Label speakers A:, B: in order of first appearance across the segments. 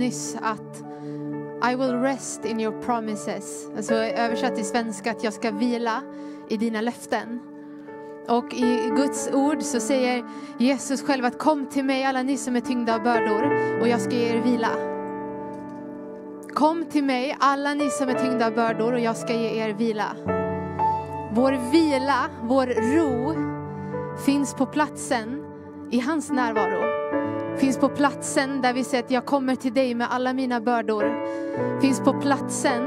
A: nyss att I will rest in your promises. Alltså översatt till svenska att jag ska vila i dina löften. Och i Guds ord så säger Jesus själv att kom till mig alla ni som är tyngda av bördor och jag ska ge er vila. Kom till mig alla ni som är tyngda av bördor och jag ska ge er vila. Vår vila, vår ro finns på platsen i hans närvaro finns på platsen där vi säger att jag kommer till dig med alla mina bördor. Finns på platsen,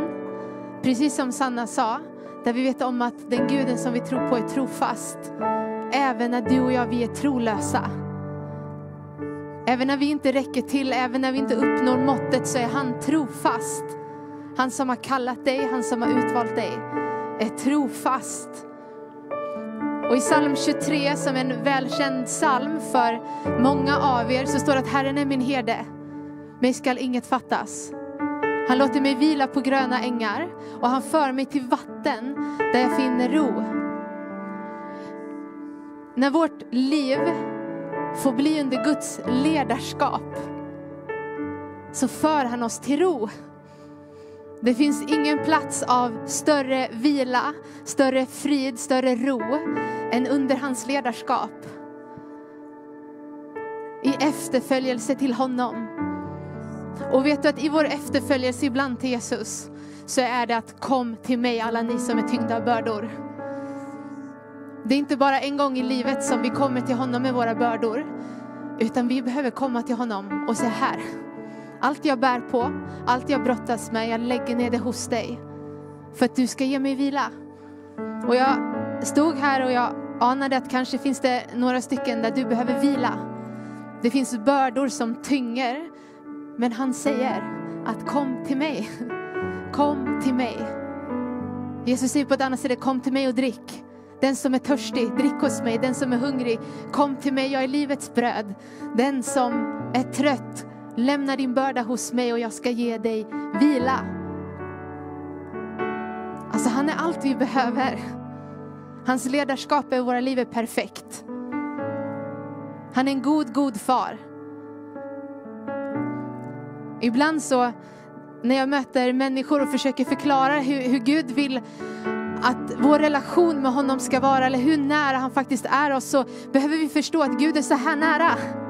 A: precis som Sanna sa, där vi vet om att den guden som vi tror på är trofast. Även när du och jag, vi är trolösa. Även när vi inte räcker till, även när vi inte uppnår måttet så är han trofast. Han som har kallat dig, han som har utvalt dig, är trofast. Och i psalm 23, som är en välkänd psalm för många av er, så står det att Herren är min herde. Mig skall inget fattas. Han låter mig vila på gröna ängar och han för mig till vatten där jag finner ro. När vårt liv får bli under Guds ledarskap så för han oss till ro. Det finns ingen plats av större vila, större frid, större ro än under hans ledarskap. I efterföljelse till honom. Och vet du att i vår efterföljelse ibland till Jesus så är det att kom till mig alla ni som är tyngda av bördor. Det är inte bara en gång i livet som vi kommer till honom med våra bördor, utan vi behöver komma till honom och säga här, allt jag bär på, allt jag brottas med, jag lägger ner det hos dig. För att du ska ge mig vila. Och jag stod här och jag anade att kanske finns det några stycken där du behöver vila. Det finns bördor som tynger. Men han säger att kom till mig. Kom till mig. Jesus säger på ett annat ställe, kom till mig och drick. Den som är törstig, drick hos mig. Den som är hungrig, kom till mig, jag är livets bröd. Den som är trött, lämna din börda hos mig och jag ska ge dig vila. Alltså han är allt vi behöver. Hans ledarskap i våra liv är perfekt. Han är en god, god far. Ibland så när jag möter människor och försöker förklara hur, hur Gud vill att vår relation med honom ska vara, eller hur nära han faktiskt är oss, så behöver vi förstå att Gud är så här nära.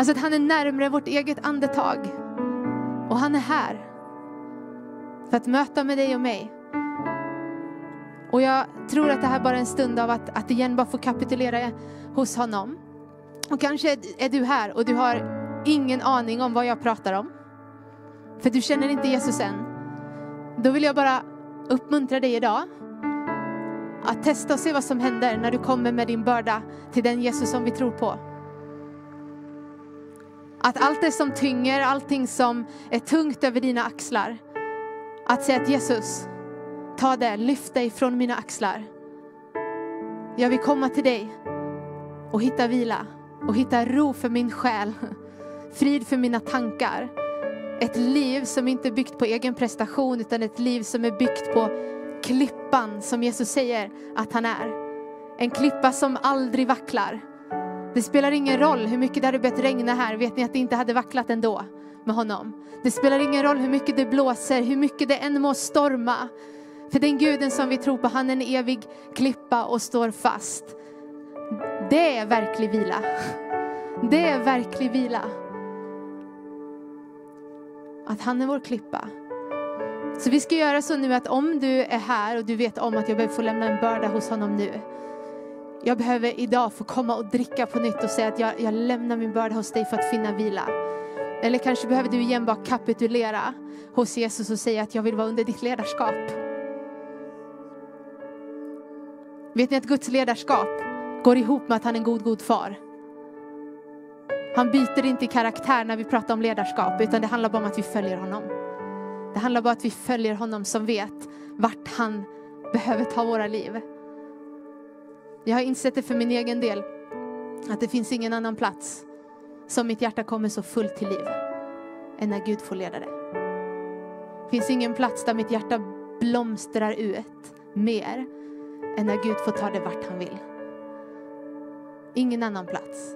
A: Alltså att han är närmare vårt eget andetag. Och han är här. För att möta med dig och mig. Och jag tror att det här bara är en stund av att, att igen bara få kapitulera hos honom. Och kanske är du här och du har ingen aning om vad jag pratar om. För du känner inte Jesus än. Då vill jag bara uppmuntra dig idag att testa och se vad som händer när du kommer med din börda till den Jesus som vi tror på. Att allt det som tynger, allting som är tungt över dina axlar, att säga att Jesus, ta det, lyft dig från mina axlar. Jag vill komma till dig och hitta vila och hitta ro för min själ, frid för mina tankar. Ett liv som inte är byggt på egen prestation utan ett liv som är byggt på klippan som Jesus säger att han är. En klippa som aldrig vacklar. Det spelar ingen roll hur mycket det hade börjat regna här, vet ni att det inte hade vacklat ändå med honom. Det spelar ingen roll hur mycket det blåser, hur mycket det än må storma. För den guden som vi tror på, han är en evig klippa och står fast. Det är verklig vila. Det är verklig vila. Att han är vår klippa. Så vi ska göra så nu att om du är här och du vet om att jag behöver få lämna en börda hos honom nu. Jag behöver idag få komma och dricka på nytt och säga att jag, jag lämnar min börda hos dig för att finna vila. Eller kanske behöver du igen bara kapitulera hos Jesus och säga att jag vill vara under ditt ledarskap. Vet ni att Guds ledarskap går ihop med att han är en god, god far? Han byter inte karaktär när vi pratar om ledarskap, utan det handlar bara om att vi följer honom. Det handlar bara om att vi följer honom som vet vart han behöver ta våra liv. Jag har insett det för min egen del, att det finns ingen annan plats som mitt hjärta kommer så fullt till liv än när Gud får leda det. Det finns ingen plats där mitt hjärta blomstrar ut mer än när Gud får ta det vart han vill. Ingen annan plats.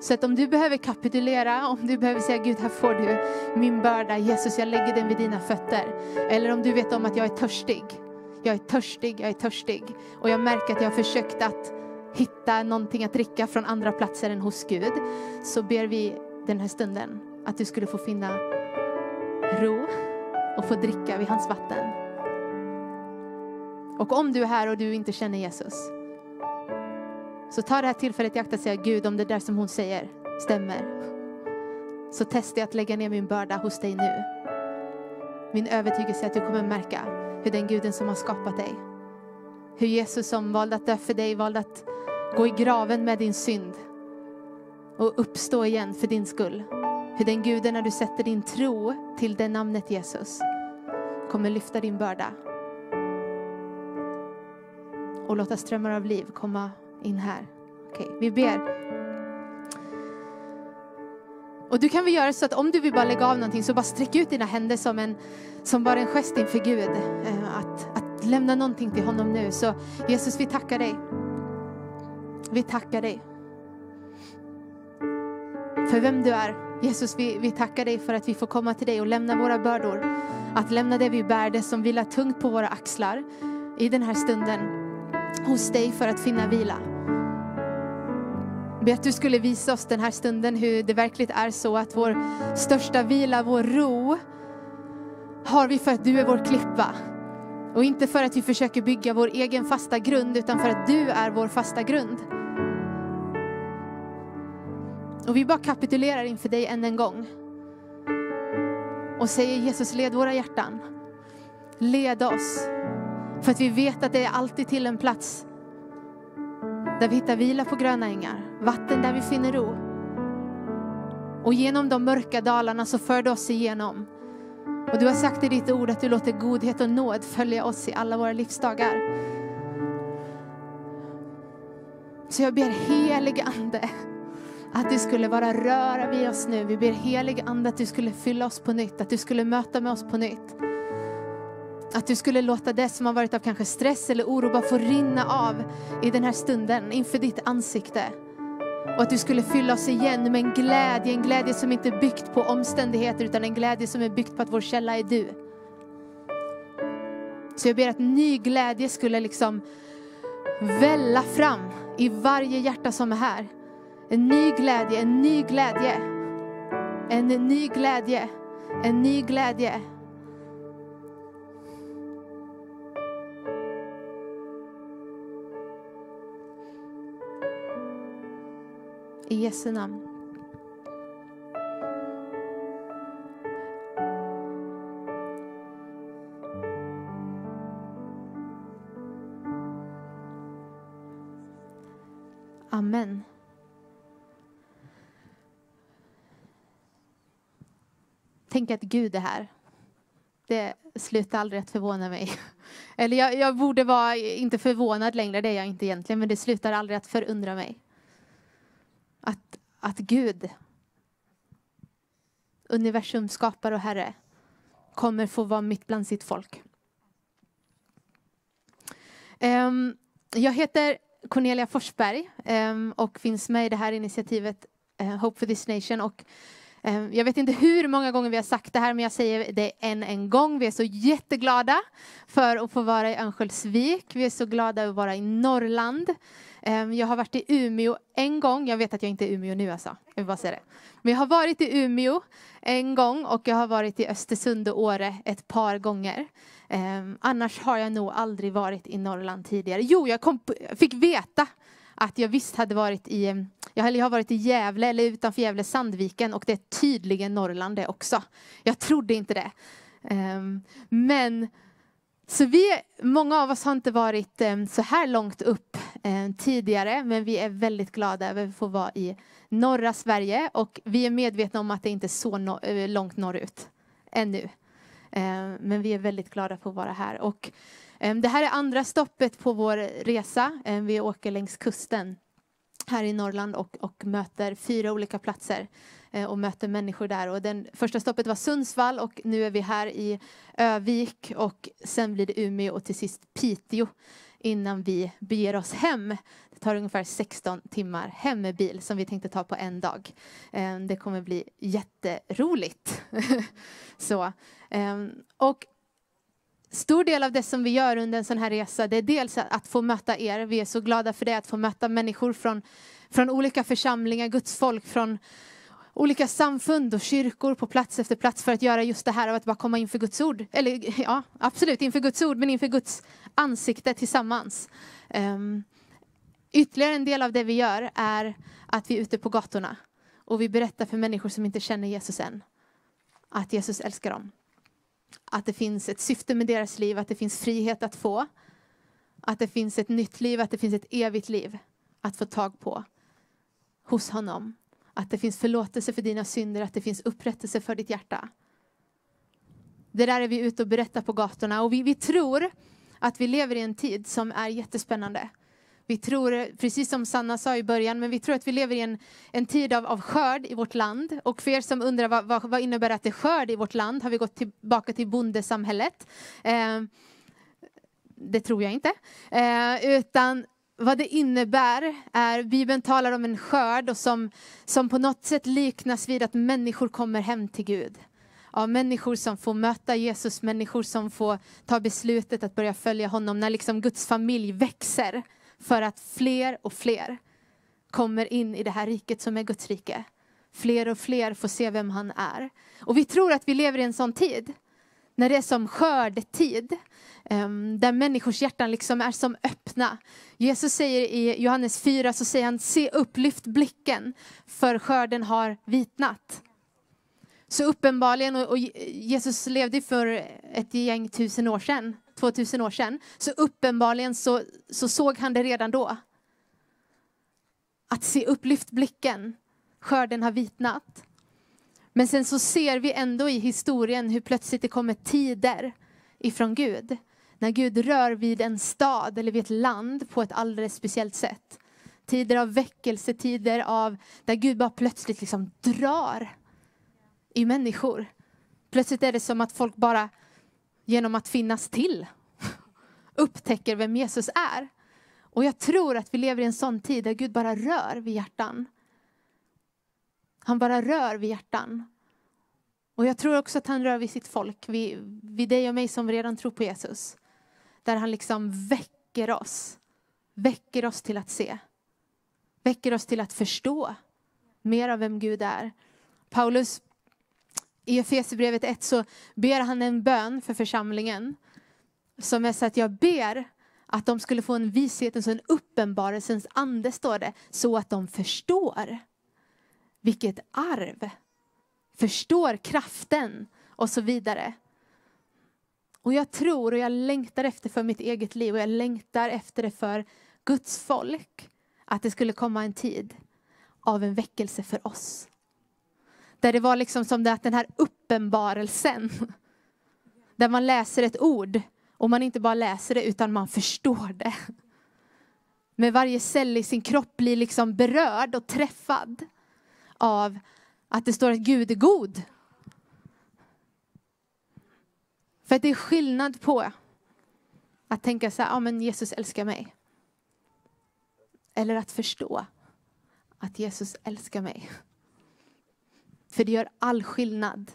A: Så att om du behöver kapitulera, om du behöver säga Gud här får du min börda, Jesus jag lägger den vid dina fötter. Eller om du vet om att jag är törstig. Jag är törstig, jag är törstig. Och jag märker att jag har försökt att hitta någonting att dricka från andra platser än hos Gud. Så ber vi den här stunden att du skulle få finna ro och få dricka vid hans vatten. Och om du är här och du inte känner Jesus, så ta det här tillfället i akt att säga Gud om det där som hon säger stämmer. Så testar jag att lägga ner min börda hos dig nu. Min övertygelse är att du kommer märka hur den guden som har skapat dig, hur Jesus som valde att dö för dig, valde att gå i graven med din synd och uppstå igen för din skull. Hur den guden när du sätter din tro till det namnet Jesus kommer lyfta din börda och låta strömmar av liv komma in här. Okej, vi ber. Och du kan väl göra så att om du vill bara lägga av någonting så bara sträck ut dina händer som, en, som bara en gest inför Gud. Eh, att, att lämna någonting till honom nu. Så Jesus vi tackar dig. Vi tackar dig. För vem du är. Jesus vi, vi tackar dig för att vi får komma till dig och lämna våra bördor. Att lämna det vi bär, det som vilar tungt på våra axlar i den här stunden hos dig för att finna vila. Be att du skulle visa oss den här stunden hur det verkligen är så att vår största vila, vår ro har vi för att du är vår klippa. Och inte för att vi försöker bygga vår egen fasta grund utan för att du är vår fasta grund. Och vi bara kapitulerar inför dig än en gång. Och säger Jesus led våra hjärtan. Led oss. För att vi vet att det är alltid till en plats där vi hittar vila på gröna ängar, vatten där vi finner ro. Och genom de mörka dalarna så för du oss igenom. Och du har sagt i ditt ord att du låter godhet och nåd följa oss i alla våra livsdagar. Så jag ber helig ande att du skulle vara röra vid oss nu. Vi ber helig ande att du skulle fylla oss på nytt, att du skulle möta med oss på nytt. Att du skulle låta det som har varit av kanske stress eller oro bara få rinna av i den här stunden inför ditt ansikte. Och att du skulle fylla oss igen med en glädje, en glädje som inte är byggt på omständigheter utan en glädje som är byggt på att vår källa är du. Så jag ber att ny glädje skulle liksom välla fram i varje hjärta som är här. En ny glädje, en ny glädje. En ny glädje, en ny glädje. I Jesu namn. Amen. Tänk att Gud är här. Det slutar aldrig att förvåna mig. Eller jag, jag borde vara inte förvånad längre, det är jag inte egentligen, men det slutar aldrig att förundra mig. Att, Gud, universums skapare och Herre, kommer få vara mitt bland sitt folk. Ehm, jag heter Cornelia Forsberg ehm, och finns med i det här initiativet eh, Hope for this nation. Och, ehm, jag vet inte hur många gånger vi har sagt det här, men jag säger det än en gång. Vi är så jätteglada för att få vara i Örnsköldsvik. Vi är så glada att vara i Norrland. Ehm, jag har varit i Umeå en gång. Jag vet att jag inte är i Umeå nu alltså. Jag vill bara säga det. Men jag har varit i Umeå en gång och jag har varit i Östersund och Åre ett par gånger. Ehm, annars har jag nog aldrig varit i Norrland tidigare. Jo, jag kom, fick veta att jag visst hade varit i, ehm, jag har varit i Gävle eller utanför Gävle, Sandviken och det är tydligen Norrland det också. Jag trodde inte det. Men så vi, många av oss har inte varit eh, så här långt upp eh, tidigare, men vi är väldigt glada över att få vara i norra Sverige och vi är medvetna om att det inte är så no eh, långt norrut ännu. Eh, men vi är väldigt glada för att vara här. Och, eh, det här är andra stoppet på vår resa. Vi åker längs kusten här i Norrland och, och möter fyra olika platser Eh, och möter människor där. Och den första stoppet var Sundsvall och nu är vi här i Övik och sen blir det Umeå och till sist Piteå innan vi beger oss hem. Det tar ungefär 16 timmar hem med bil som vi tänkte ta på en dag. Eh, det kommer bli jätteroligt. Så, eh, och stor del av det som vi gör under en sån här resa, det är dels att få möta er. Vi är så glada för det, att få möta människor från, från olika församlingar, Guds folk, från olika samfund och kyrkor på plats efter plats för att göra just det här av att bara komma inför Guds ord. Eller ja, absolut inför Guds ord, men inför Guds ansikte tillsammans. Um, ytterligare en del av det vi gör är att vi är ute på gatorna och vi berättar för människor som inte känner Jesus än att Jesus älskar dem. Att det finns ett syfte med deras liv, att det finns frihet att få. Att det finns ett nytt liv, att det finns ett evigt liv att få tag på hos honom. Att det finns förlåtelse för dina synder, att det finns upprättelse för ditt hjärta. Det där är vi ute och berättar på gatorna och vi, vi tror att vi lever i en tid som är jättespännande. Vi tror, precis som Sanna sa i början, men vi tror att vi lever i en, en tid av, av skörd i vårt land. Och för er som undrar vad, vad, vad innebär att det är skörd i vårt land, har vi gått tillbaka till bondesamhället. Eh, det tror jag inte. Eh, utan vad det innebär är, Bibeln talar om en skörd och som, som på något sätt liknas vid att människor kommer hem till Gud. Ja, människor som får möta Jesus, människor som får ta beslutet att börja följa honom. När liksom Guds familj växer för att fler och fler kommer in i det här riket som är Guds rike. Fler och fler får se vem han är. Och vi tror att vi lever i en sån tid. När det är som skördetid. Ehm, där människors hjärtan liksom är som öppna. Jesus säger i Johannes 4, så säger han, se upp, lyft blicken, för skörden har vitnat. Så uppenbarligen, och Jesus levde för ett gäng tusen år sedan, 2000 år sedan, så uppenbarligen så, så såg han det redan då. Att se upp, lyft blicken, skörden har vitnat. Men sen så ser vi ändå i historien hur plötsligt det kommer tider ifrån Gud. När Gud rör vid en stad eller vid ett land på ett alldeles speciellt sätt. Tider av väckelse, tider av där Gud bara plötsligt liksom drar i människor. Plötsligt är det som att folk bara genom att finnas till upptäcker vem Jesus är. Och jag tror att vi lever i en sån tid där Gud bara rör vid hjärtan. Han bara rör vid hjärtan. Och jag tror också att han rör vid sitt folk, vid, vid dig och mig som redan tror på Jesus. Där han liksom väcker oss, väcker oss till att se. Väcker oss till att förstå mer av vem Gud är. Paulus i Efesierbrevet 1 så ber han en bön för församlingen. Som är så att jag ber att de skulle få en vishetens och en uppenbarelsens ande står det, så att de förstår vilket arv, förstår kraften och så vidare. Och jag tror och jag längtar efter för mitt eget liv och jag längtar efter det för Guds folk. Att det skulle komma en tid av en väckelse för oss. Där det var liksom som det att den här uppenbarelsen. Där man läser ett ord och man inte bara läser det utan man förstår det. Med varje cell i sin kropp blir liksom berörd och träffad av att det står att Gud är god. För att det är skillnad på att tänka så här, ja men Jesus älskar mig. Eller att förstå att Jesus älskar mig. För det gör all skillnad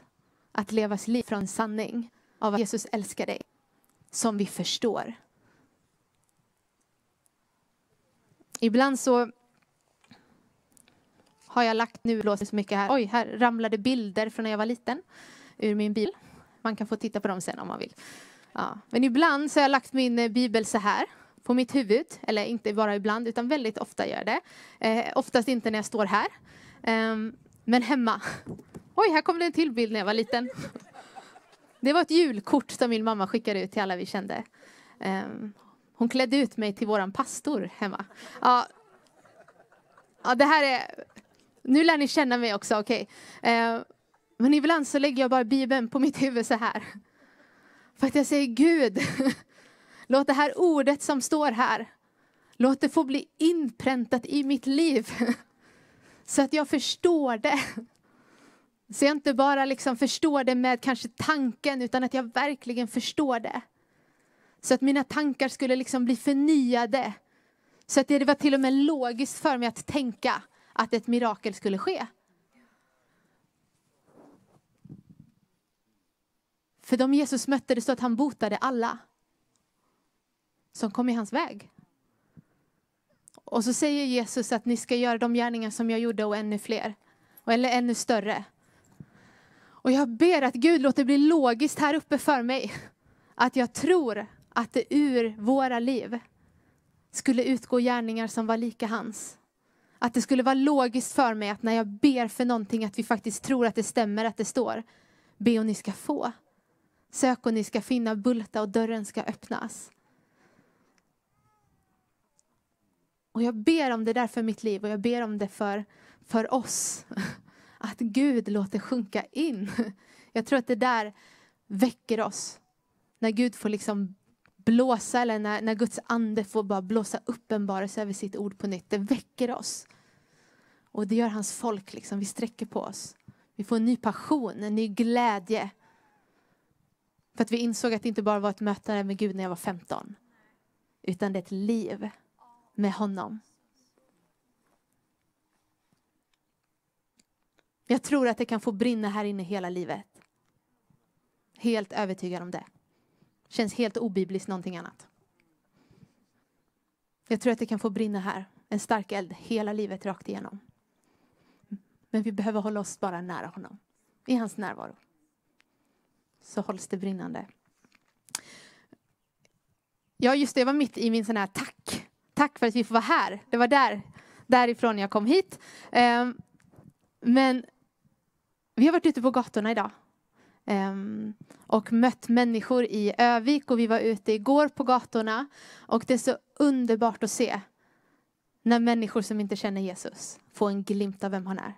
A: att leva sitt liv från sanning av att Jesus älskar dig. Som vi förstår. Ibland så har jag lagt, nu låser så mycket här, oj, här ramlade bilder från när jag var liten ur min bil. Man kan få titta på dem sen om man vill. Ja. Men ibland så har jag lagt min eh, bibel så här på mitt huvud, eller inte bara ibland utan väldigt ofta gör jag det. Eh, oftast inte när jag står här. Um, men hemma. Oj, här kom det en till bild när jag var liten. det var ett julkort som min mamma skickade ut till alla vi kände. Um, hon klädde ut mig till våran pastor hemma. Ja, ja det här är... Nu lär ni känna mig också, okej. Okay. Men ibland så lägger jag bara Bibeln på mitt huvud så här. För att jag säger Gud, låt det här ordet som står här, låt det få bli inpräntat i mitt liv. Så att jag förstår det. Så jag inte bara liksom förstår det med kanske tanken, utan att jag verkligen förstår det. Så att mina tankar skulle liksom bli förnyade. Så att det var till och med logiskt för mig att tänka att ett mirakel skulle ske. För de Jesus mötte, det står att han botade alla som kom i hans väg. Och så säger Jesus att ni ska göra de gärningar som jag gjorde och ännu fler. Eller ännu större. Och jag ber att Gud låter bli logiskt här uppe för mig. Att jag tror att det ur våra liv skulle utgå gärningar som var lika hans. Att det skulle vara logiskt för mig att när jag ber för någonting att vi faktiskt tror att det stämmer att det står. Be och ni ska få. Sök och ni ska finna, bulta och dörren ska öppnas. Och jag ber om det där för mitt liv och jag ber om det för, för oss. Att Gud låter sjunka in. Jag tror att det där väcker oss. När Gud får liksom blåsa eller när, när Guds ande får bara blåsa uppenbarelse över sitt ord på nytt. Det väcker oss. Och det gör hans folk, liksom. vi sträcker på oss. Vi får en ny passion, en ny glädje. För att vi insåg att det inte bara var ett möte med Gud när jag var 15. Utan det är ett liv med honom. Jag tror att det kan få brinna här inne hela livet. Helt övertygad om det. Känns helt obibliskt någonting annat. Jag tror att det kan få brinna här. En stark eld hela livet rakt igenom. Men vi behöver hålla oss bara nära honom. I hans närvaro. Så hålls det brinnande. Ja, just det. Jag var mitt i min sån här tack. Tack för att vi får vara här. Det var där, därifrån jag kom hit. Ehm, men vi har varit ute på gatorna idag. Um, och mött människor i Övik och vi var ute igår på gatorna. Och det är så underbart att se när människor som inte känner Jesus får en glimt av vem han är.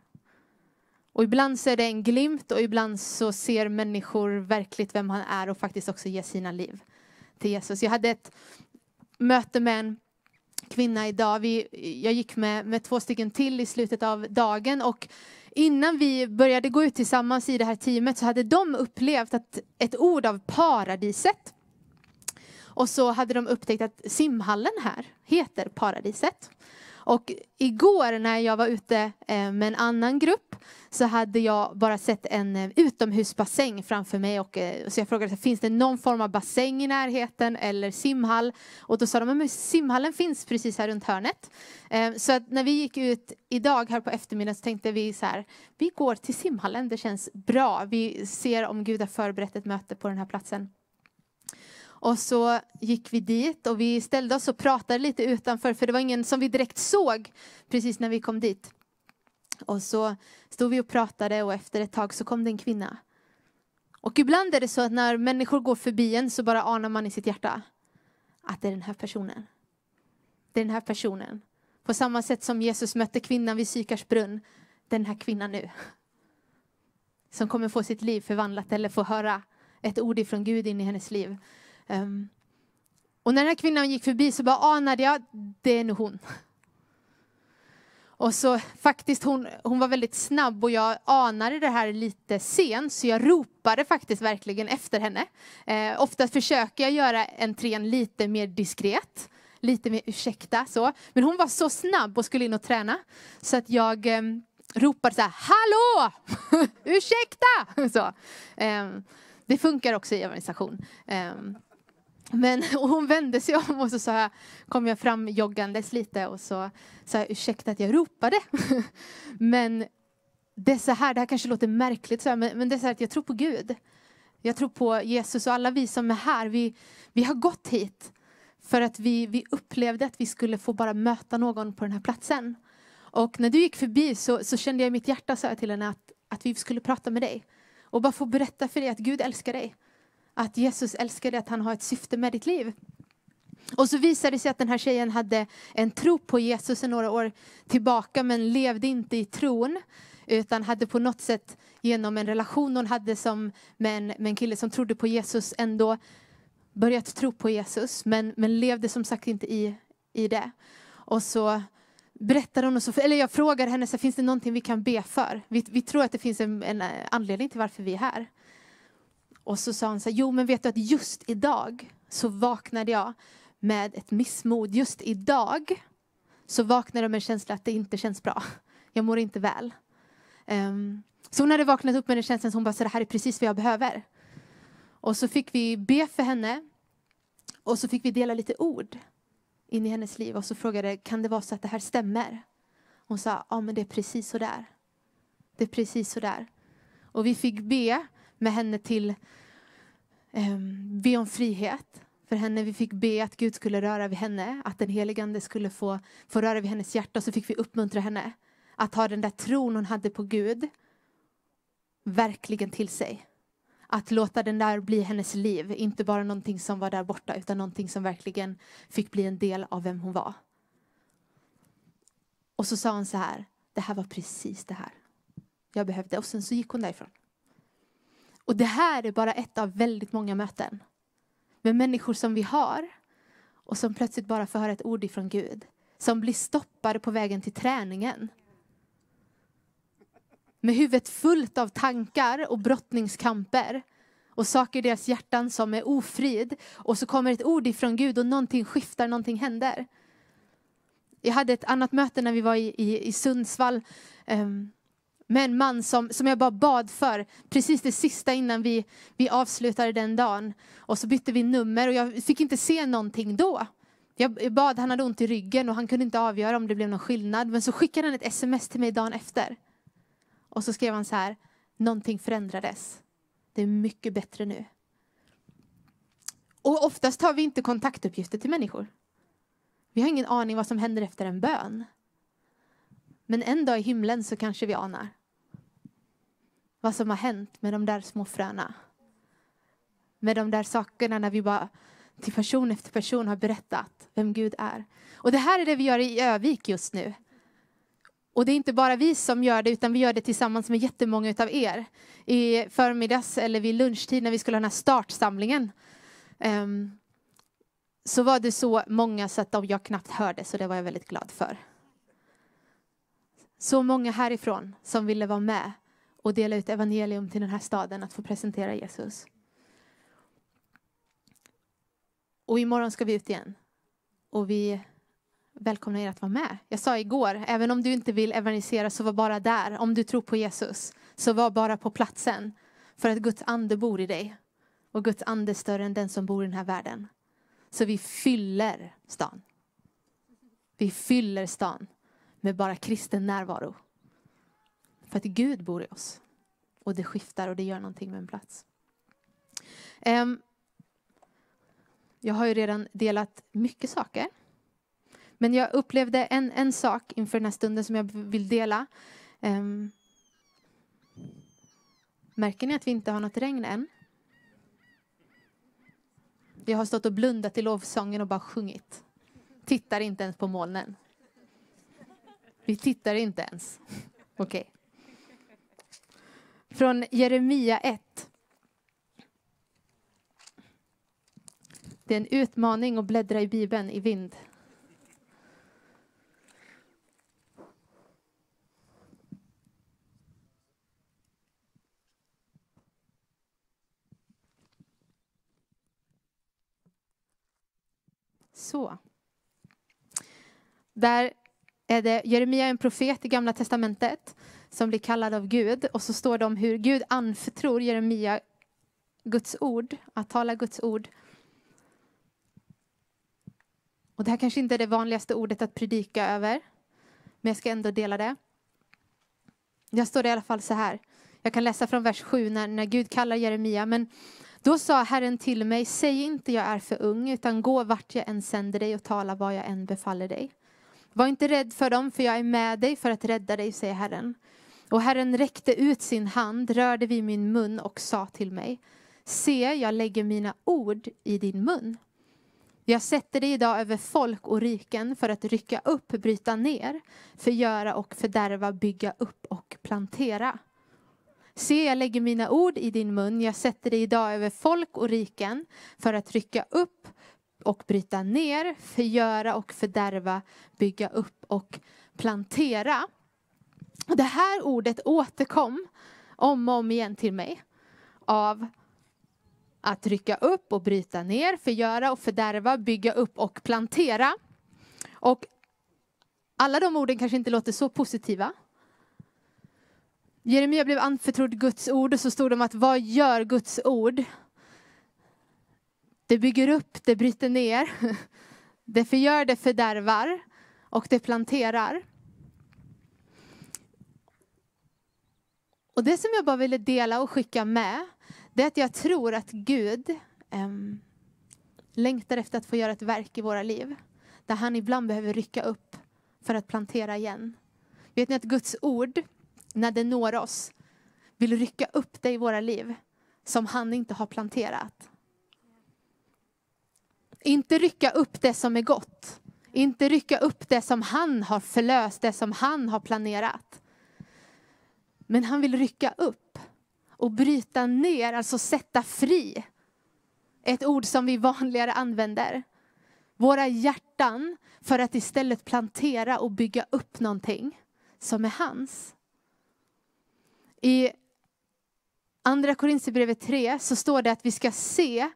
A: Och ibland så är det en glimt och ibland så ser människor verkligt vem han är och faktiskt också ger sina liv till Jesus. Jag hade ett möte med en kvinna idag. Vi, jag gick med, med två stycken till i slutet av dagen och innan vi började gå ut tillsammans i det här teamet så hade de upplevt att ett ord av paradiset. Och så hade de upptäckt att simhallen här heter Paradiset. Och igår när jag var ute eh, med en annan grupp så hade jag bara sett en eh, utomhusbassäng framför mig. Och, eh, så jag frågade, finns det någon form av bassäng i närheten eller simhall? Och då sa de, att simhallen finns precis här runt hörnet. Så att när vi gick ut idag här på eftermiddagen så tänkte vi så här, vi går till simhallen, det känns bra. Vi ser om Gud har förberett ett möte på den här platsen. Och så gick vi dit och vi ställde oss och pratade lite utanför för det var ingen som vi direkt såg precis när vi kom dit. Och så stod vi och pratade och efter ett tag så kom det en kvinna. Och ibland är det så att när människor går förbi en så bara anar man i sitt hjärta att det är den här personen. Det är den här personen. På samma sätt som Jesus mötte kvinnan vid Sykars brunn. Den här kvinnan nu. Som kommer få sitt liv förvandlat eller få höra ett ord ifrån Gud in i hennes liv. Um, och när den här kvinnan gick förbi så bara ah, anade jag, det är nog hon. Och så faktiskt, hon, hon var väldigt snabb och jag anade det här lite sent så jag ropade faktiskt verkligen efter henne. Eh, ofta försöker jag göra entrén lite mer diskret, lite mer ursäkta så. Men hon var så snabb och skulle in och träna så att jag eh, ropade så här, hallå! ursäkta! så. Eh, det funkar också i organisation. Eh, men hon vände sig om och så sa jag, kom jag fram joggandes lite och så sa jag ursäkta att jag ropade. men det är så här, det här kanske låter märkligt, så här, men, men det är så här att jag tror på Gud. Jag tror på Jesus och alla vi som är här, vi, vi har gått hit för att vi, vi upplevde att vi skulle få bara möta någon på den här platsen. Och när du gick förbi så, så kände jag i mitt hjärta, sa jag till henne, att, att vi skulle prata med dig. Och bara få berätta för dig att Gud älskar dig att Jesus älskar dig, att han har ett syfte med ditt liv. Och så visade det sig att den här tjejen hade en tro på Jesus sedan några år tillbaka men levde inte i tron utan hade på något sätt genom en relation hon hade som med en, med en kille som trodde på Jesus ändå börjat tro på Jesus men, men levde som sagt inte i, i det. Och så berättar hon, och så, eller jag frågar henne, så finns det någonting vi kan be för? Vi, vi tror att det finns en, en anledning till varför vi är här. Och så sa hon så här, jo men vet du att just idag så vaknade jag med ett missmod. Just idag så vaknade jag med en känsla att det inte känns bra. Jag mår inte väl. Um, så hon hade vaknat upp med den känslan, så hon bara, så det här är precis vad jag behöver. Och så fick vi be för henne. Och så fick vi dela lite ord in i hennes liv. Och så frågade, kan det vara så att det här stämmer? Hon sa, ja men det är precis så där. Det är precis så där. Och vi fick be med henne till, Ehm, be om frihet för henne. Vi fick be att Gud skulle röra vid henne, att den helige Ande skulle få, få röra vid hennes hjärta. Så fick vi uppmuntra henne att ha den där tron hon hade på Gud verkligen till sig. Att låta den där bli hennes liv, inte bara någonting som var där borta utan någonting som verkligen fick bli en del av vem hon var. Och så sa hon så här, det här var precis det här jag behövde. Och sen så gick hon därifrån. Och det här är bara ett av väldigt många möten med människor som vi har och som plötsligt bara får höra ett ord ifrån Gud. Som blir stoppade på vägen till träningen. Med huvudet fullt av tankar och brottningskamper och saker i deras hjärtan som är ofrid. Och så kommer ett ord ifrån Gud och någonting skiftar, någonting händer. Jag hade ett annat möte när vi var i, i, i Sundsvall. Um, med en man som, som jag bara bad för, precis det sista innan vi, vi avslutade den dagen. Och så bytte vi nummer och jag fick inte se någonting då. Jag bad, han hade ont i ryggen och han kunde inte avgöra om det blev någon skillnad. Men så skickade han ett sms till mig dagen efter. Och så skrev han så här, någonting förändrades. Det är mycket bättre nu. Och oftast har vi inte kontaktuppgifter till människor. Vi har ingen aning vad som händer efter en bön. Men en dag i himlen så kanske vi anar vad som har hänt med de där små fröna. Med de där sakerna när vi bara till person efter person har berättat vem Gud är. Och det här är det vi gör i Övik just nu. Och det är inte bara vi som gör det, utan vi gör det tillsammans med jättemånga av er. I förmiddags eller vid lunchtid när vi skulle ha den här startsamlingen um, så var det så många så att jag knappt hörde, så det var jag väldigt glad för. Så många härifrån som ville vara med och dela ut evangelium till den här staden, att få presentera Jesus. Och imorgon ska vi ut igen. Och vi välkomnar er att vara med. Jag sa igår, även om du inte vill evangelisera så var bara där. Om du tror på Jesus, så var bara på platsen. För att Guds ande bor i dig. Och Guds ande är större än den som bor i den här världen. Så vi fyller stan. Vi fyller stan med bara kristen närvaro. För att Gud bor i oss. Och det skiftar och det gör någonting med en plats. Um, jag har ju redan delat mycket saker. Men jag upplevde en, en sak inför den här stunden som jag vill dela. Um, märker ni att vi inte har något regn än? Vi har stått och blundat i lovsången och bara sjungit. Tittar inte ens på molnen. Vi tittar inte ens. Okej. Okay. Från Jeremia 1. Det är en utmaning att bläddra i Bibeln i vind. Så. Där är det Jeremia en profet i Gamla Testamentet som blir kallad av Gud. Och så står det om hur Gud anförtror Jeremia Guds ord, att tala Guds ord. Och det här kanske inte är det vanligaste ordet att predika över, men jag ska ändå dela det. Jag står det i alla fall så här. Jag kan läsa från vers 7 när, när Gud kallar Jeremia. Men då sa Herren till mig, säg inte jag är för ung, utan gå vart jag än sänder dig och tala vad jag än befaller dig. Var inte rädd för dem, för jag är med dig för att rädda dig, säger Herren. Och Herren räckte ut sin hand, rörde vid min mun och sa till mig, Se, jag lägger mina ord i din mun. Jag sätter dig idag över folk och riken för att rycka upp, bryta ner, förgöra och fördärva, bygga upp och plantera. Se, jag lägger mina ord i din mun. Jag sätter dig idag över folk och riken för att rycka upp och bryta ner, förgöra och fördärva, bygga upp och plantera. Det här ordet återkom om och om igen till mig av att rycka upp och bryta ner, förgöra och fördärva, bygga upp och plantera. Och alla de orden kanske inte låter så positiva. Jeremia blev anförtrodd Guds ord och så stod det om att vad gör Guds ord? Det bygger upp, det bryter ner, det förgör, det fördärvar och det planterar. Och det som jag bara ville dela och skicka med, det är att jag tror att Gud um, längtar efter att få göra ett verk i våra liv. Där han ibland behöver rycka upp för att plantera igen. Vet ni att Guds ord, när det når oss, vill rycka upp det i våra liv som han inte har planterat. Inte rycka upp det som är gott. Inte rycka upp det som han har förlöst, det som han har planerat. Men han vill rycka upp och bryta ner, alltså sätta fri. Ett ord som vi vanligare använder. Våra hjärtan för att istället plantera och bygga upp någonting som är hans. I Andra Korinthierbrevet 3 så står det att vi ska se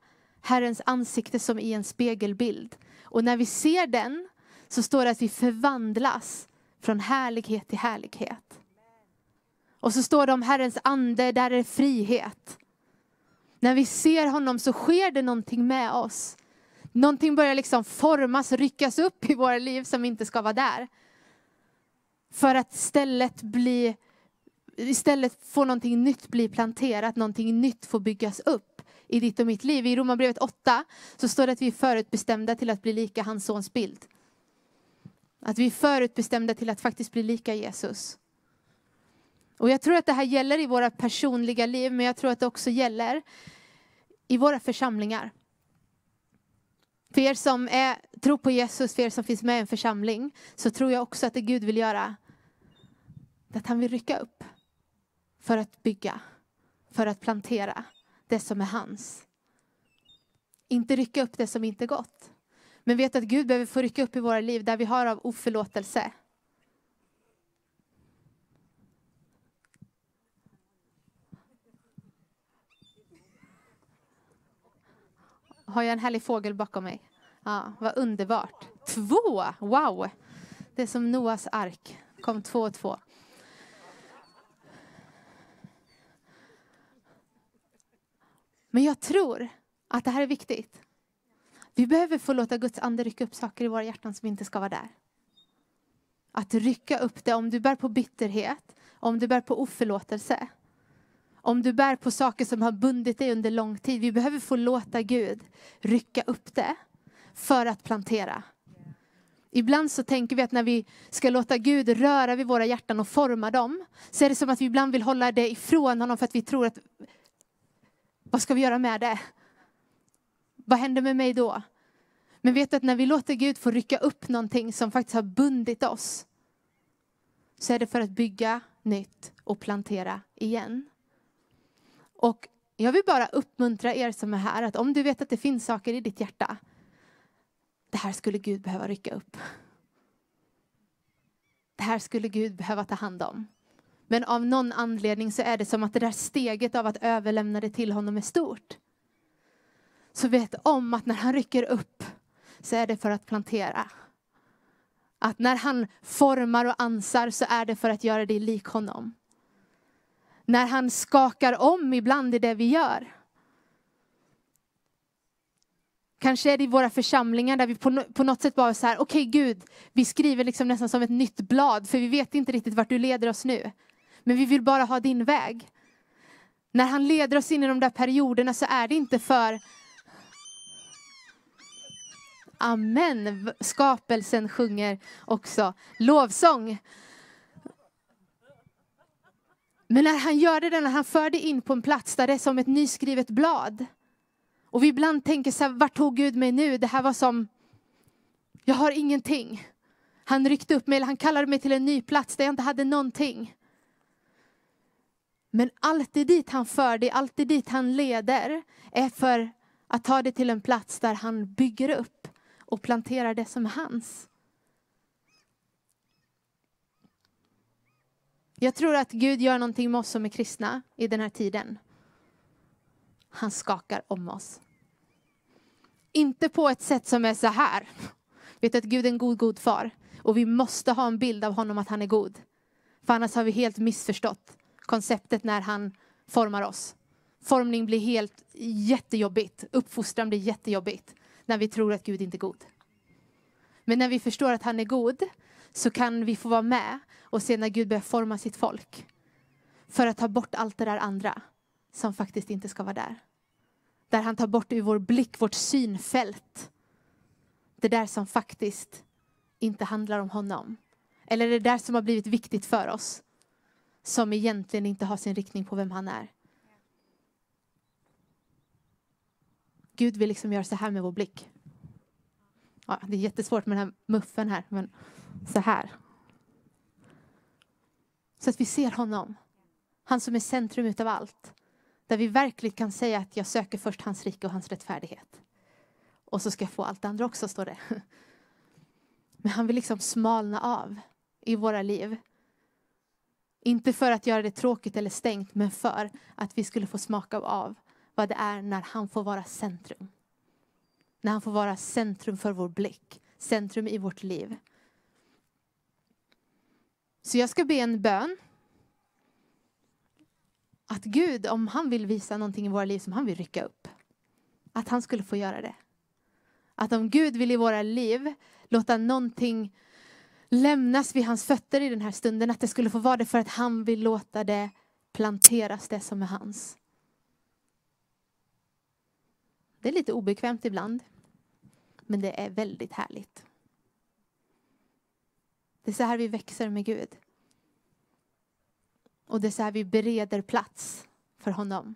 A: Herrens ansikte som i en spegelbild. Och när vi ser den så står det att vi förvandlas från härlighet till härlighet. Och så står det om Herrens ande, där är frihet. När vi ser honom så sker det någonting med oss. Någonting börjar liksom formas, ryckas upp i våra liv som inte ska vara där. För att istället bli, istället få någonting nytt bli planterat, någonting nytt få byggas upp i ditt och mitt liv. I Romarbrevet 8 så står det att vi är förutbestämda till att bli lika hans sons bild. Att vi är förutbestämda till att faktiskt bli lika Jesus. Och jag tror att det här gäller i våra personliga liv, men jag tror att det också gäller i våra församlingar. För er som är, tror på Jesus, för er som finns med i en församling, så tror jag också att det Gud vill göra, att han vill rycka upp för att bygga, för att plantera det som är hans. Inte rycka upp det som inte är gott. Men vet att Gud behöver få rycka upp i våra liv där vi har av oförlåtelse, Har jag en härlig fågel bakom mig? Ja, vad underbart. Två! Wow! Det är som Noas ark. Kom två och två. Men jag tror att det här är viktigt. Vi behöver få låta Guds ande rycka upp saker i våra hjärtan som inte ska vara där. Att rycka upp det om du bär på bitterhet, om du bär på oförlåtelse om du bär på saker som har bundit dig under lång tid. Vi behöver få låta Gud rycka upp det för att plantera. Ibland så tänker vi att när vi ska låta Gud röra vid våra hjärtan och forma dem, så är det som att vi ibland vill hålla det ifrån honom för att vi tror att, vad ska vi göra med det? Vad händer med mig då? Men vet du att när vi låter Gud få rycka upp någonting som faktiskt har bundit oss, så är det för att bygga nytt och plantera igen. Och jag vill bara uppmuntra er som är här att om du vet att det finns saker i ditt hjärta, det här skulle Gud behöva rycka upp. Det här skulle Gud behöva ta hand om. Men av någon anledning så är det som att det där steget av att överlämna det till honom är stort. Så vet om att när han rycker upp så är det för att plantera. Att när han formar och ansar så är det för att göra dig lik honom när han skakar om ibland i det vi gör. Kanske är det i våra församlingar där vi på, något sätt bara så här, okej okay, Gud, vi skriver liksom nästan som ett nytt blad, för vi vet inte riktigt vart du leder oss nu. Men vi vill bara ha din väg. När han leder oss in i de där perioderna så är det inte för Amen. Skapelsen sjunger också lovsång. Men när han gör det, när han för det in på en plats där det är som ett nyskrivet blad. Och vi ibland tänker så här, vart tog Gud mig nu? Det här var som, jag har ingenting. Han ryckte upp mig, eller han kallade mig till en ny plats där jag inte hade någonting. Men alltid dit han för dig, alltid dit han leder, är för att ta det till en plats där han bygger upp och planterar det som är hans. Jag tror att Gud gör någonting med oss som är kristna i den här tiden. Han skakar om oss. Inte på ett sätt som är så här. Vet att Gud är en god, god far. Och vi måste ha en bild av honom att han är god. För annars har vi helt missförstått konceptet när han formar oss. Formning blir helt jättejobbigt. Uppfostran blir jättejobbigt. När vi tror att Gud inte är god. Men när vi förstår att han är god så kan vi få vara med och se när Gud börjar forma sitt folk. För att ta bort allt det där andra som faktiskt inte ska vara där. Där han tar bort ur vår blick, vårt synfält. Det där som faktiskt inte handlar om honom. Eller det där som har blivit viktigt för oss. Som egentligen inte har sin riktning på vem han är. Gud vill liksom göra så här med vår blick. Ja, det är jättesvårt med den här muffen här, men så här. Så att vi ser honom. Han som är centrum utav allt. Där vi verkligen kan säga att jag söker först hans rike och hans rättfärdighet. Och så ska jag få allt det andra också, står det. Men han vill liksom smalna av i våra liv. Inte för att göra det tråkigt eller stängt, men för att vi skulle få smaka av vad det är när han får vara centrum. När han får vara centrum för vår blick, centrum i vårt liv. Så jag ska be en bön. Att Gud, om han vill visa någonting i våra liv som han vill rycka upp, att han skulle få göra det. Att om Gud vill i våra liv låta någonting lämnas vid hans fötter i den här stunden, att det skulle få vara det för att han vill låta det planteras, det som är hans. Det är lite obekvämt ibland, men det är väldigt härligt. Det är så här vi växer med Gud. Och det är så här vi bereder plats för honom.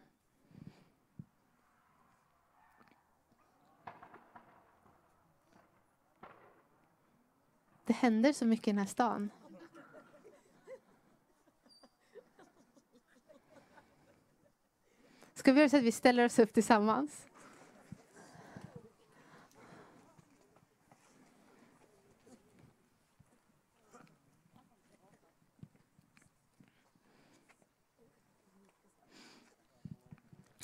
A: Händer så mycket i den här stan. Ska vi göra så att vi ställer oss upp tillsammans?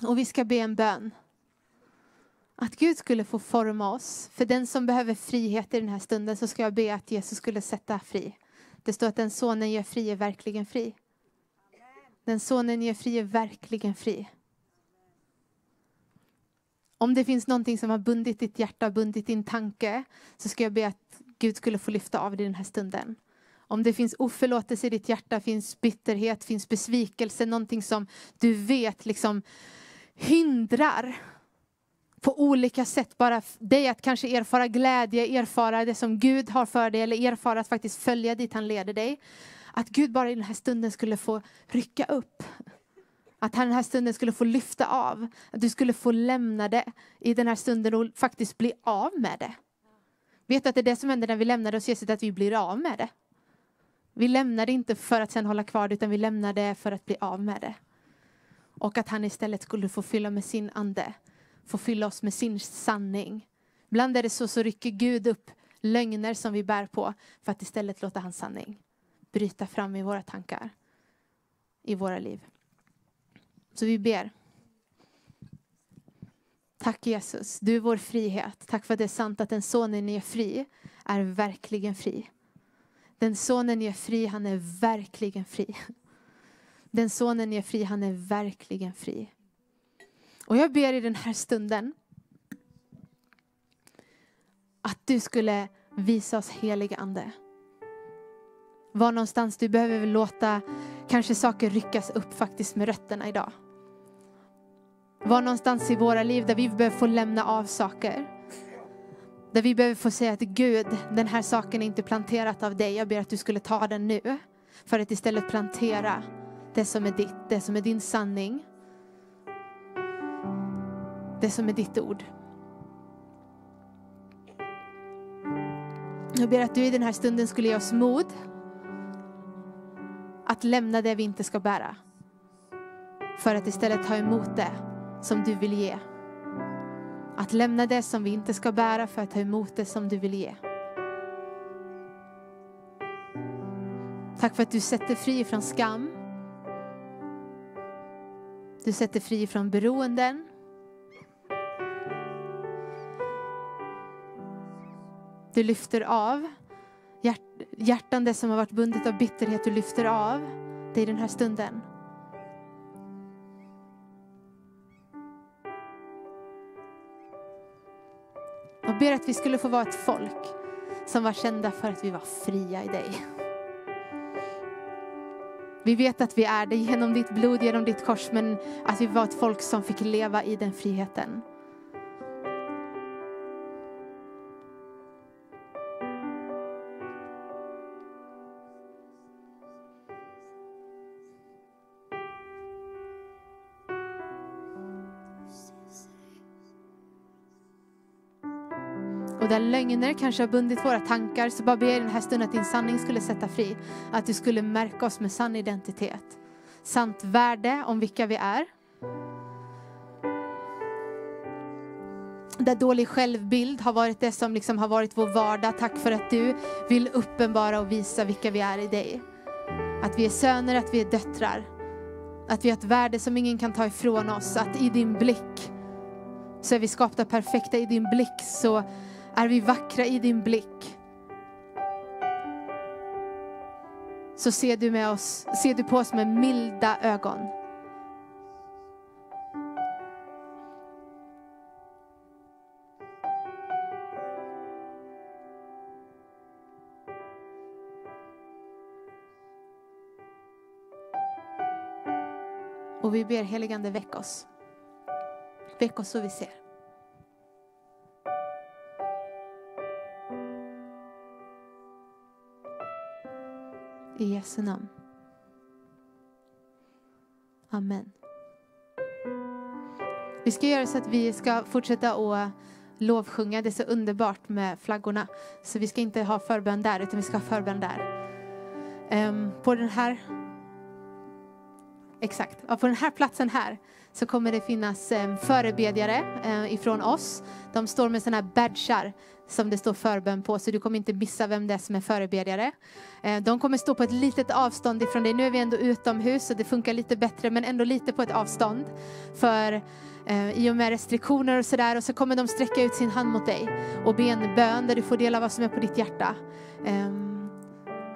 A: Och vi ska be en bön. Att Gud skulle få forma oss. För den som behöver frihet i den här stunden så ska jag be att Jesus skulle sätta fri. Det står att den sonen gör fri är verkligen fri. Den sonen gör fri är verkligen fri. Om det finns någonting som har bundit ditt hjärta, bundit din tanke, så ska jag be att Gud skulle få lyfta av det i den här stunden. Om det finns oförlåtelse i ditt hjärta, finns bitterhet, finns besvikelse, någonting som du vet liksom hindrar på olika sätt bara dig att kanske erfara glädje, erfara det som Gud har för dig eller erfara att faktiskt följa dit han leder dig. Att Gud bara i den här stunden skulle få rycka upp. Att han den här stunden skulle få lyfta av. Att du skulle få lämna det i den här stunden och faktiskt bli av med det. Vet du att det är det som händer när vi lämnar det Jesus, att vi blir av med det. Vi lämnar det inte för att sen hålla kvar det, utan vi lämnar det för att bli av med det. Och att han istället skulle få fylla med sin ande. Får fylla oss med sin sanning. Ibland är det så, så rycker Gud upp lögner som vi bär på för att istället låta hans sanning bryta fram i våra tankar. I våra liv. Så vi ber. Tack Jesus, du är vår frihet. Tack för att det är sant att den sonen ni är fri är verkligen fri. Den sonen ni är fri, han är verkligen fri. Den sonen är fri, han är verkligen fri. Och jag ber i den här stunden att du skulle visa oss heliga ande. Var någonstans du behöver låta kanske saker ryckas upp faktiskt med rötterna idag. Var någonstans i våra liv där vi behöver få lämna av saker. Där vi behöver få säga att Gud, den här saken är inte planterat av dig. Jag ber att du skulle ta den nu. För att istället plantera det som är ditt, det som är din sanning. Det som är ditt ord. Jag ber att du i den här stunden skulle ge oss mod att lämna det vi inte ska bära. För att istället ta emot det som du vill ge. Att lämna det som vi inte ska bära för att ta emot det som du vill ge. Tack för att du sätter fri från skam. Du sätter fri från beroenden. Du lyfter av hjärt hjärtan, det som har varit bundet av bitterhet, du lyfter av det i den här stunden. Jag ber att vi skulle få vara ett folk som var kända för att vi var fria i dig. Vi vet att vi är det genom ditt blod, genom ditt kors, men att vi var ett folk som fick leva i den friheten. Lögner kanske har bundit våra tankar så bara ber jag i den här stunden att din sanning skulle sätta fri. Att du skulle märka oss med sann identitet. Sant värde om vilka vi är. Där dålig självbild har varit det som liksom har varit vår vardag. Tack för att du vill uppenbara och visa vilka vi är i dig. Att vi är söner, att vi är döttrar. Att vi har ett värde som ingen kan ta ifrån oss. Att i din blick så är vi skapta perfekta. I din blick så är vi vackra i din blick. Så ser du, med oss, ser du på oss med milda ögon. Och vi ber heligande väck oss. Väck oss så vi ser. I Jesu namn. Amen. Vi ska göra så att vi ska fortsätta att lovsjunga. Det är så underbart med flaggorna. Så vi ska inte ha förbön där, utan vi ska ha förbön där. Um, på den här Exakt. Ja, på den här platsen här så kommer det finnas eh, förebedjare eh, ifrån oss. De står med sådana här badgar som det står förbön på, så du kommer inte missa vem det är som är förebedjare. Eh, de kommer stå på ett litet avstånd ifrån dig. Nu är vi ändå utomhus så det funkar lite bättre, men ändå lite på ett avstånd. För eh, i och med restriktioner och sådär, och så kommer de sträcka ut sin hand mot dig och be en bön där du får dela vad som är på ditt hjärta. Ehm,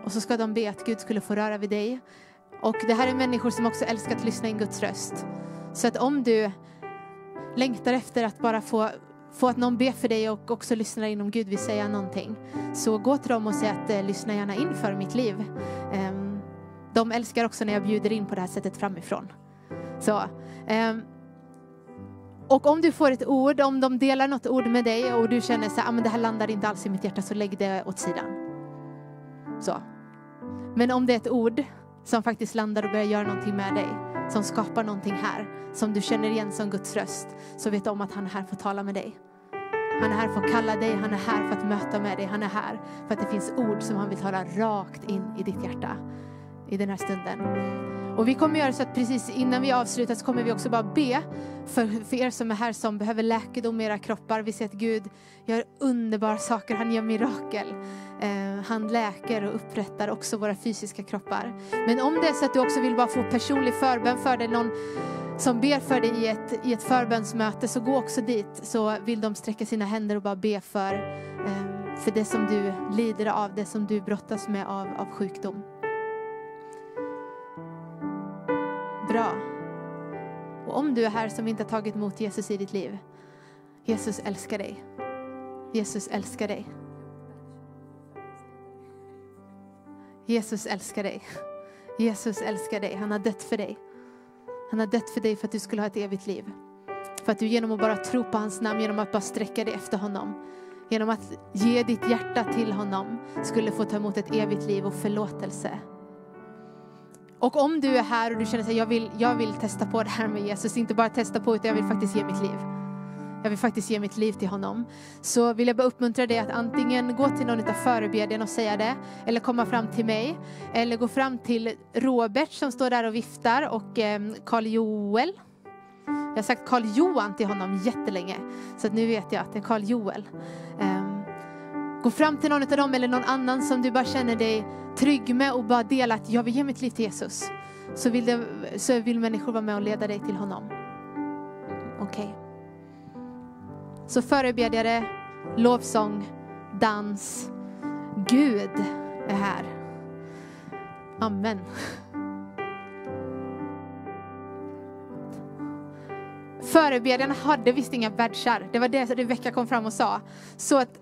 A: och så ska de be att Gud skulle få röra vid dig. Och det här är människor som också älskar att lyssna in Guds röst. Så att om du längtar efter att bara få, få att någon ber för dig och också lyssnar in om Gud vill säga någonting. Så gå till dem och säg att eh, lyssna gärna in för mitt liv. Um, de älskar också när jag bjuder in på det här sättet framifrån. Så, um, och om du får ett ord, om de delar något ord med dig och du känner att ah, det här landar inte alls i mitt hjärta så lägg det åt sidan. Så. Men om det är ett ord som faktiskt landar och börjar göra någonting med dig. Som skapar någonting här, som du känner igen som Guds röst. Så vet om att han är här för att tala med dig. Han är här för att kalla dig, han är här för att möta med dig. Han är här för att det finns ord som han vill tala rakt in i ditt hjärta i den här stunden. Och vi kommer göra så att precis innan vi avslutar så kommer vi också bara be för, för er som är här som behöver läkedom i era kroppar. Vi ser att Gud gör underbara saker, han gör mirakel. Eh, han läker och upprättar också våra fysiska kroppar. Men om det är så att du också vill bara få personlig förbön för dig, någon som ber för dig i ett, i ett förbönsmöte, så gå också dit så vill de sträcka sina händer och bara be för, eh, för det som du lider av, det som du brottas med av, av sjukdom. Bra. Och om du är här som inte har tagit emot Jesus i ditt liv, Jesus älskar dig. Jesus älskar dig. Jesus älskar dig. Jesus älskar dig. Han har dött för dig. Han har dött för dig för att du skulle ha ett evigt liv. För att du genom att bara tro på hans namn, genom att bara sträcka dig efter honom, genom att ge ditt hjärta till honom, skulle få ta emot ett evigt liv och förlåtelse. Och om du är här och du känner att jag vill, jag vill testa på det här med Jesus, inte bara testa på utan jag vill faktiskt ge mitt liv. Jag vill faktiskt ge mitt liv till honom. Så vill jag bara uppmuntra dig att antingen gå till någon av förebedjarna och säga det, eller komma fram till mig, eller gå fram till Robert som står där och viftar och ehm, Karl Joel. Jag har sagt Karl Johan till honom jättelänge, så att nu vet jag att det är Karl Joel. Ehm, Gå fram till någon av dem eller någon annan som du bara känner dig trygg med och bara dela att jag vill ge mitt liv till Jesus. Så vill, det, så vill människor vara med och leda dig till honom. Okej. Okay. Så förebedjare, lovsång, dans. Gud är här. Amen. Förebedjarna hade visst inga badgar. Det var det Rebecka kom fram och sa. Så att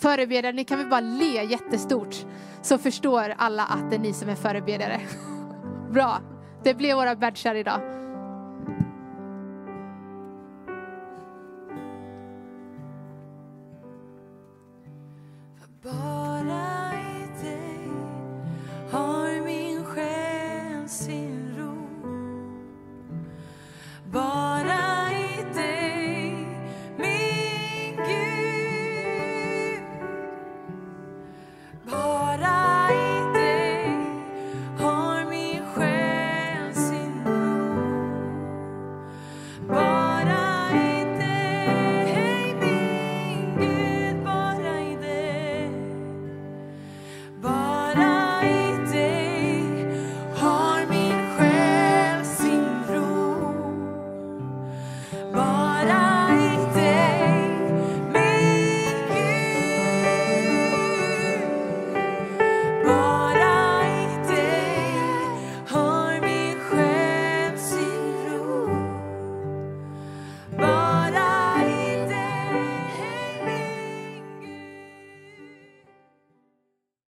A: förebedjare, ni kan väl bara le jättestort. Så förstår alla att det är ni som är förebedjare. Bra. Det blev våra badgar idag.